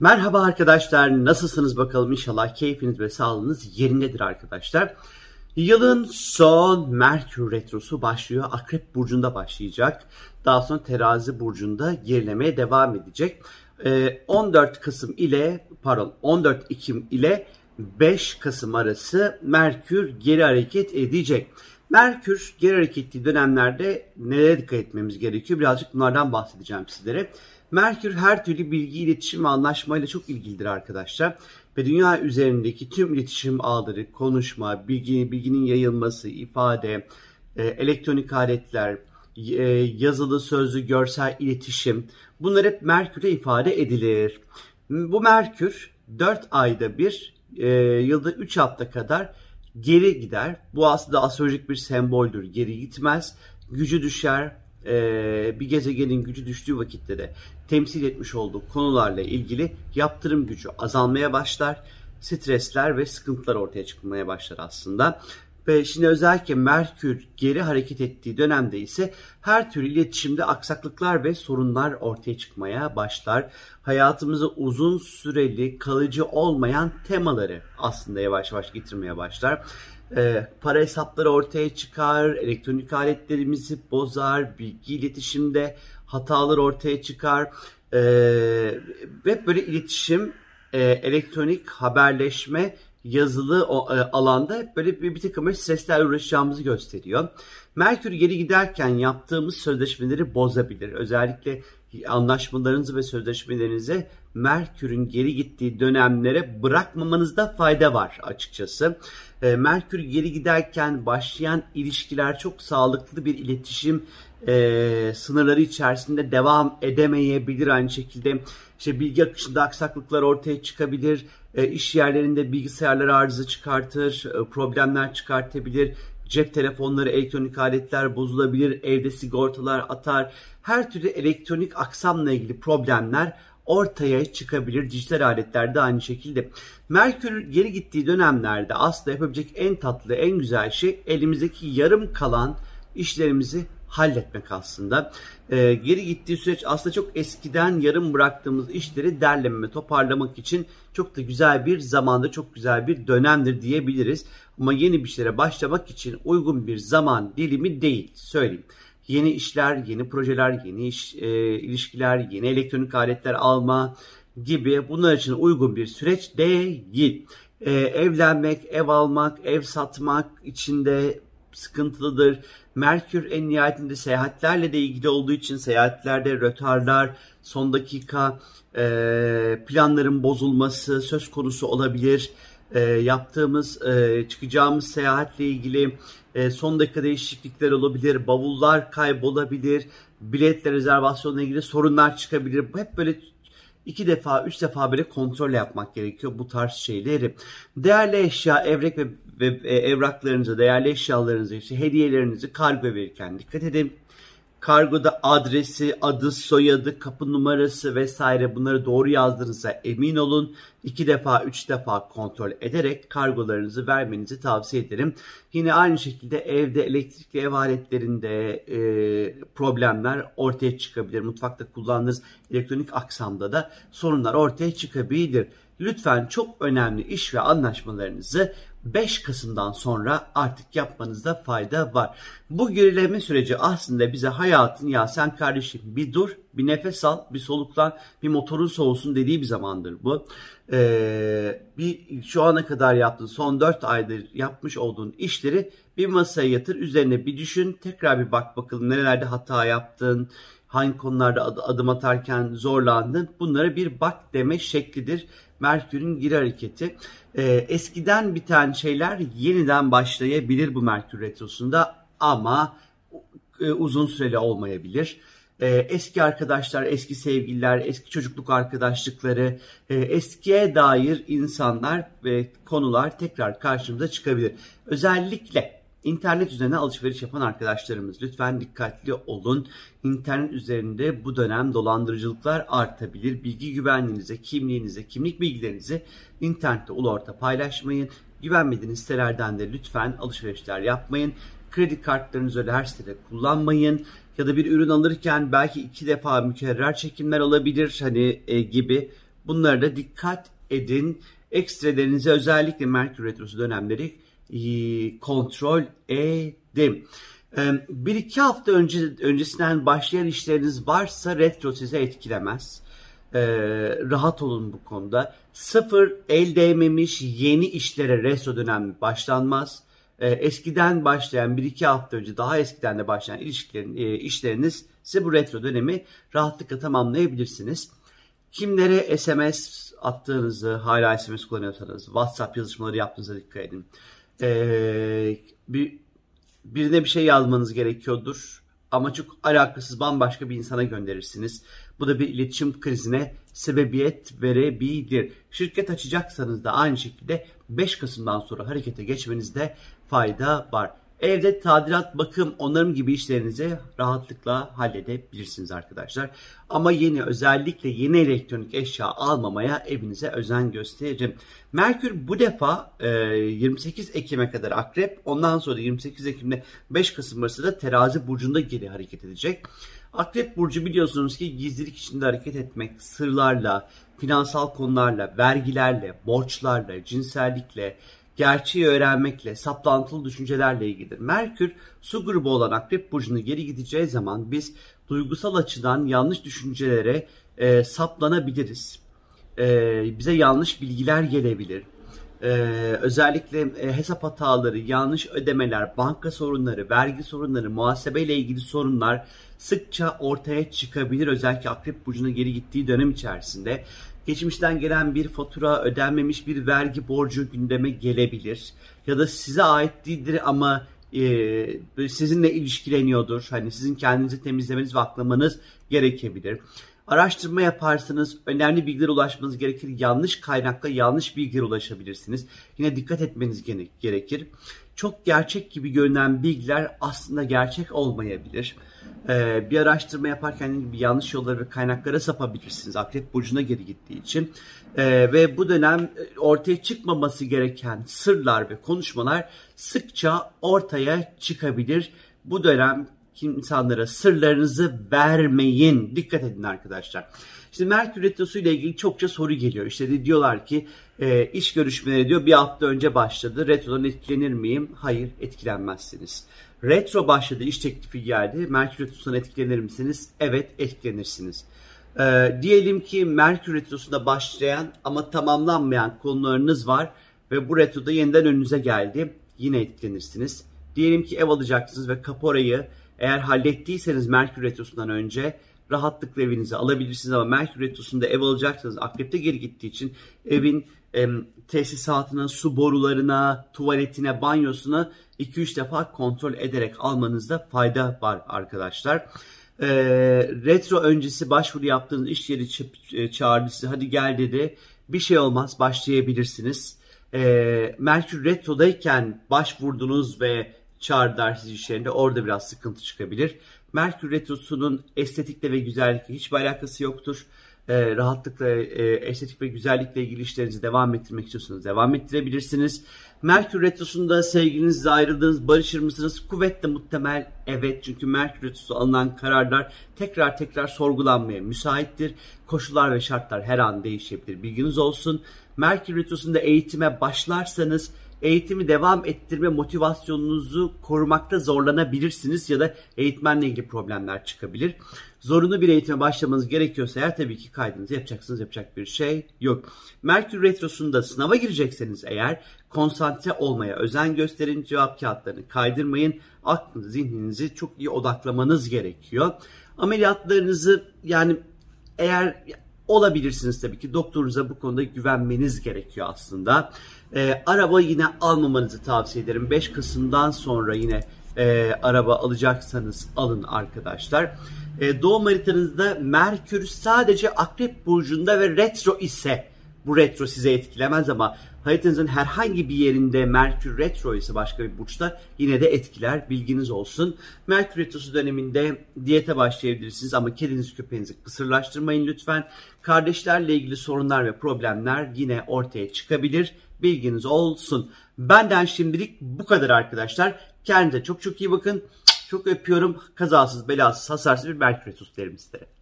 Merhaba arkadaşlar, nasılsınız bakalım inşallah keyfiniz ve sağlığınız yerindedir arkadaşlar. Yılın son Merkür Retrosu başlıyor. Akrep Burcu'nda başlayacak. Daha sonra Terazi Burcu'nda gerilemeye devam edecek. 14 ee, Kasım ile pardon 14 Ekim ile 5 Kasım arası Merkür geri hareket edecek. Merkür geri hareket ettiği dönemlerde nelere dikkat etmemiz gerekiyor? Birazcık bunlardan bahsedeceğim sizlere. Merkür her türlü bilgi, iletişim ve anlaşmayla çok ilgilidir arkadaşlar. Ve dünya üzerindeki tüm iletişim ağları, konuşma, bilgi, bilginin yayılması, ifade, e, elektronik aletler, e, yazılı, sözlü, görsel iletişim bunlar hep Merkür'e ifade edilir. Bu Merkür 4 ayda bir, e, yılda 3 hafta kadar geri gider. Bu aslında astrolojik bir semboldür. Geri gitmez, gücü düşer, e, bir gezegenin gücü düştüğü vakitte de temsil etmiş olduğu konularla ilgili yaptırım gücü azalmaya başlar. Stresler ve sıkıntılar ortaya çıkmaya başlar aslında. Ve şimdi özellikle Merkür geri hareket ettiği dönemde ise her türlü iletişimde aksaklıklar ve sorunlar ortaya çıkmaya başlar. Hayatımıza uzun süreli kalıcı olmayan temaları aslında yavaş yavaş getirmeye başlar e, para hesapları ortaya çıkar, elektronik aletlerimizi bozar, bilgi iletişimde hatalar ortaya çıkar e, ve böyle iletişim, e, elektronik haberleşme, yazılı e, alanda hep böyle bir, bir takım streslerle uğraşacağımızı gösteriyor. Merkür geri giderken yaptığımız sözleşmeleri bozabilir. Özellikle anlaşmalarınızı ve sözleşmelerinizi Merkür'ün geri gittiği dönemlere bırakmamanızda fayda var açıkçası. E, Merkür geri giderken başlayan ilişkiler çok sağlıklı bir iletişim e, sınırları içerisinde devam edemeyebilir. Aynı şekilde işte bilgi akışında aksaklıklar ortaya çıkabilir. E, yerlerinde bilgisayarlar arıza çıkartır, e, problemler çıkartabilir. Cep telefonları, elektronik aletler bozulabilir, evde sigortalar atar. Her türlü elektronik aksamla ilgili problemler ortaya çıkabilir. Dijital aletlerde aynı şekilde. Merkür geri gittiği dönemlerde aslında yapabilecek en tatlı, en güzel şey elimizdeki yarım kalan işlerimizi halletmek aslında. Ee, geri gittiği süreç aslında çok eskiden yarım bıraktığımız işleri derleme toparlamak için çok da güzel bir zamanda çok güzel bir dönemdir diyebiliriz. Ama yeni bir şeylere başlamak için uygun bir zaman dilimi değil söyleyeyim. Yeni işler, yeni projeler, yeni iş, e, ilişkiler, yeni elektronik aletler alma gibi bunlar için uygun bir süreç değil. E, evlenmek, ev almak, ev satmak içinde sıkıntılıdır. Merkür en nihayetinde seyahatlerle de ilgili olduğu için seyahatlerde rötarlar, son dakika e, planların bozulması söz konusu olabilir. E, yaptığımız, e, çıkacağımız seyahatle ilgili e, son dakika değişiklikler olabilir, bavullar kaybolabilir, biletle rezervasyonla ilgili sorunlar çıkabilir. Hep böyle iki defa, üç defa böyle kontrol yapmak gerekiyor bu tarz şeyleri. Değerli eşya, evrek ve, ve e, evraklarınızı, değerli eşyalarınızı, işte hediyelerinizi kargo verirken dikkat edin. Kargoda adresi, adı, soyadı, kapı numarası vesaire bunları doğru yazdığınıza emin olun. İki defa, üç defa kontrol ederek kargolarınızı vermenizi tavsiye ederim. Yine aynı şekilde evde elektrikli ev aletlerinde e, problemler ortaya çıkabilir. Mutfakta kullandığınız elektronik aksamda da sorunlar ortaya çıkabilir. Lütfen çok önemli iş ve anlaşmalarınızı 5 Kasım'dan sonra artık yapmanızda fayda var. Bu gerileme süreci aslında bize hayatın ya sen kardeşim bir dur, bir nefes al, bir soluklan, bir motorun soğusun dediği bir zamandır bu. Ee, bir şu ana kadar yaptığın son 4 aydır yapmış olduğun işleri bir masaya yatır, üzerine bir düşün, tekrar bir bak bakalım nerelerde hata yaptın, hangi konularda adım atarken zorlandın. Bunlara bir bak deme şeklidir. Merkür'ün geri hareketi. Ee, eskiden biten şeyler yeniden başlayabilir bu Merkür Retrosu'nda ama e, uzun süreli olmayabilir. Ee, eski arkadaşlar, eski sevgililer, eski çocukluk arkadaşlıkları, e, eskiye dair insanlar ve konular tekrar karşımıza çıkabilir. Özellikle İnternet üzerine alışveriş yapan arkadaşlarımız lütfen dikkatli olun. İnternet üzerinde bu dönem dolandırıcılıklar artabilir. Bilgi güvenliğinize, kimliğinize, kimlik bilgilerinizi internette ulu orta paylaşmayın. Güvenmediğiniz sitelerden de lütfen alışverişler yapmayın. Kredi kartlarınızı öyle her sitede kullanmayın. Ya da bir ürün alırken belki iki defa mükerrer çekimler olabilir hani e, gibi Bunlara da dikkat edin. Ekstrelerinizi özellikle Merkür Retrosu dönemleri kontrol edin. E, bir iki hafta önce öncesinden başlayan işleriniz varsa retro size etkilemez. Ee, rahat olun bu konuda. Sıfır el değmemiş yeni işlere retro dönemi başlanmaz. Ee, eskiden başlayan bir iki hafta önce daha eskiden de başlayan ilişkilerin, e, işleriniz size bu retro dönemi rahatlıkla tamamlayabilirsiniz. Kimlere SMS attığınızı, hala SMS kullanıyorsanız, WhatsApp yazışmaları yaptığınıza dikkat edin. Ee, bir, birine bir şey yazmanız gerekiyordur ama çok alakasız bambaşka bir insana gönderirsiniz. Bu da bir iletişim krizine sebebiyet verebilir. Şirket açacaksanız da aynı şekilde 5 Kasım'dan sonra harekete geçmenizde fayda var. Evde tadilat, bakım, onarım gibi işlerinizi rahatlıkla halledebilirsiniz arkadaşlar. Ama yeni özellikle yeni elektronik eşya almamaya evinize özen gösterin. Merkür bu defa 28 Ekim'e kadar akrep, ondan sonra 28 Ekim'de 5 Kasım arasında terazi burcunda geri hareket edecek. Akrep burcu biliyorsunuz ki gizlilik içinde hareket etmek, sırlarla, finansal konularla, vergilerle, borçlarla, cinsellikle, gerçeği öğrenmekle, saplantılı düşüncelerle ilgilidir. Merkür su grubu olan Akrep Burcu'na geri gideceği zaman biz duygusal açıdan yanlış düşüncelere e, saplanabiliriz. E, bize yanlış bilgiler gelebilir. Ee, özellikle e, hesap hataları, yanlış ödemeler, banka sorunları, vergi sorunları, muhasebeyle ilgili sorunlar sıkça ortaya çıkabilir. Özellikle Akrep Burcu'na geri gittiği dönem içerisinde geçmişten gelen bir fatura, ödenmemiş bir vergi borcu gündeme gelebilir. Ya da size ait değildir ama e, sizinle ilişkileniyordur. Hani sizin kendinizi temizlemeniz ve aklamanız gerekebilir. Araştırma yaparsınız, önemli bilgilere ulaşmanız gerekir. Yanlış kaynakla yanlış bilgilere ulaşabilirsiniz. Yine dikkat etmeniz gerekir. Çok gerçek gibi görünen bilgiler aslında gerçek olmayabilir. Ee, bir araştırma yaparken bir yanlış yollara ve kaynaklara sapabilirsiniz. Akrep burcuna geri gittiği için. Ee, ve bu dönem e, ortaya çıkmaması gereken sırlar ve konuşmalar sıkça ortaya çıkabilir. Bu dönem insanlara sırlarınızı vermeyin. Dikkat edin arkadaşlar. Şimdi Merkür Retrosu ile ilgili çokça soru geliyor. İşte diyorlar ki e, iş görüşmeleri diyor bir hafta önce başladı. Retrodan etkilenir miyim? Hayır etkilenmezsiniz. Retro başladı iş teklifi geldi. Merkür Retrosu'ndan etkilenir misiniz? Evet etkilenirsiniz. E, diyelim ki Merkür Retrosu'nda başlayan ama tamamlanmayan konularınız var ve bu retroda yeniden önünüze geldi. Yine etkilenirsiniz. Diyelim ki ev alacaksınız ve kaporayı eğer hallettiyseniz Merkür Retrosu'ndan önce rahatlıkla evinizi alabilirsiniz ama Merkür Retrosu'nda ev alacaksanız akrepte geri gittiği için evin e, tesisatına, su borularına, tuvaletine, banyosuna 2-3 defa kontrol ederek almanızda fayda var arkadaşlar. E, retro öncesi başvuru yaptığınız iş yeri e, çağırdı size hadi gel dedi. Bir şey olmaz başlayabilirsiniz. E, Merkür Retro'dayken başvurdunuz ve çağrılar siz işlerinde orada biraz sıkıntı çıkabilir. Merkür Retrosu'nun estetikle ve güzellikle hiçbir alakası yoktur. E, rahatlıkla e, estetik ve güzellikle ilgili işlerinizi devam ettirmek istiyorsanız devam ettirebilirsiniz. Merkür Retrosu'nda sevgilinizle ayrıldığınız, barışır mısınız? Kuvvetle muhtemel evet. Çünkü Merkür Retrosu alınan kararlar tekrar tekrar sorgulanmaya müsaittir. Koşullar ve şartlar her an değişebilir. Bilginiz olsun. Merkür Retrosu'nda eğitime başlarsanız eğitimi devam ettirme motivasyonunuzu korumakta zorlanabilirsiniz ya da eğitmenle ilgili problemler çıkabilir. Zorunlu bir eğitime başlamanız gerekiyorsa eğer tabii ki kaydınızı yapacaksınız yapacak bir şey yok. Merkür Retrosu'nda sınava girecekseniz eğer konsantre olmaya özen gösterin cevap kağıtlarını kaydırmayın. Aklınızı zihninizi çok iyi odaklamanız gerekiyor. Ameliyatlarınızı yani eğer olabilirsiniz tabii ki. Doktorunuza bu konuda güvenmeniz gerekiyor aslında. E, araba yine almamanızı tavsiye ederim. 5 Kasım'dan sonra yine e, araba alacaksanız alın arkadaşlar. E, doğum haritanızda Merkür sadece Akrep Burcu'nda ve retro ise bu retro size etkilemez ama haritanızın herhangi bir yerinde Merkür retro ise başka bir burçta yine de etkiler. Bilginiz olsun. Merkür retrosu döneminde diyete başlayabilirsiniz ama kedinizi köpeğinizi kısırlaştırmayın lütfen. Kardeşlerle ilgili sorunlar ve problemler yine ortaya çıkabilir. Bilginiz olsun. Benden şimdilik bu kadar arkadaşlar. Kendinize çok çok iyi bakın. Çok öpüyorum. Kazasız belasız hasarsız bir Merkür retrosu derim sizlere.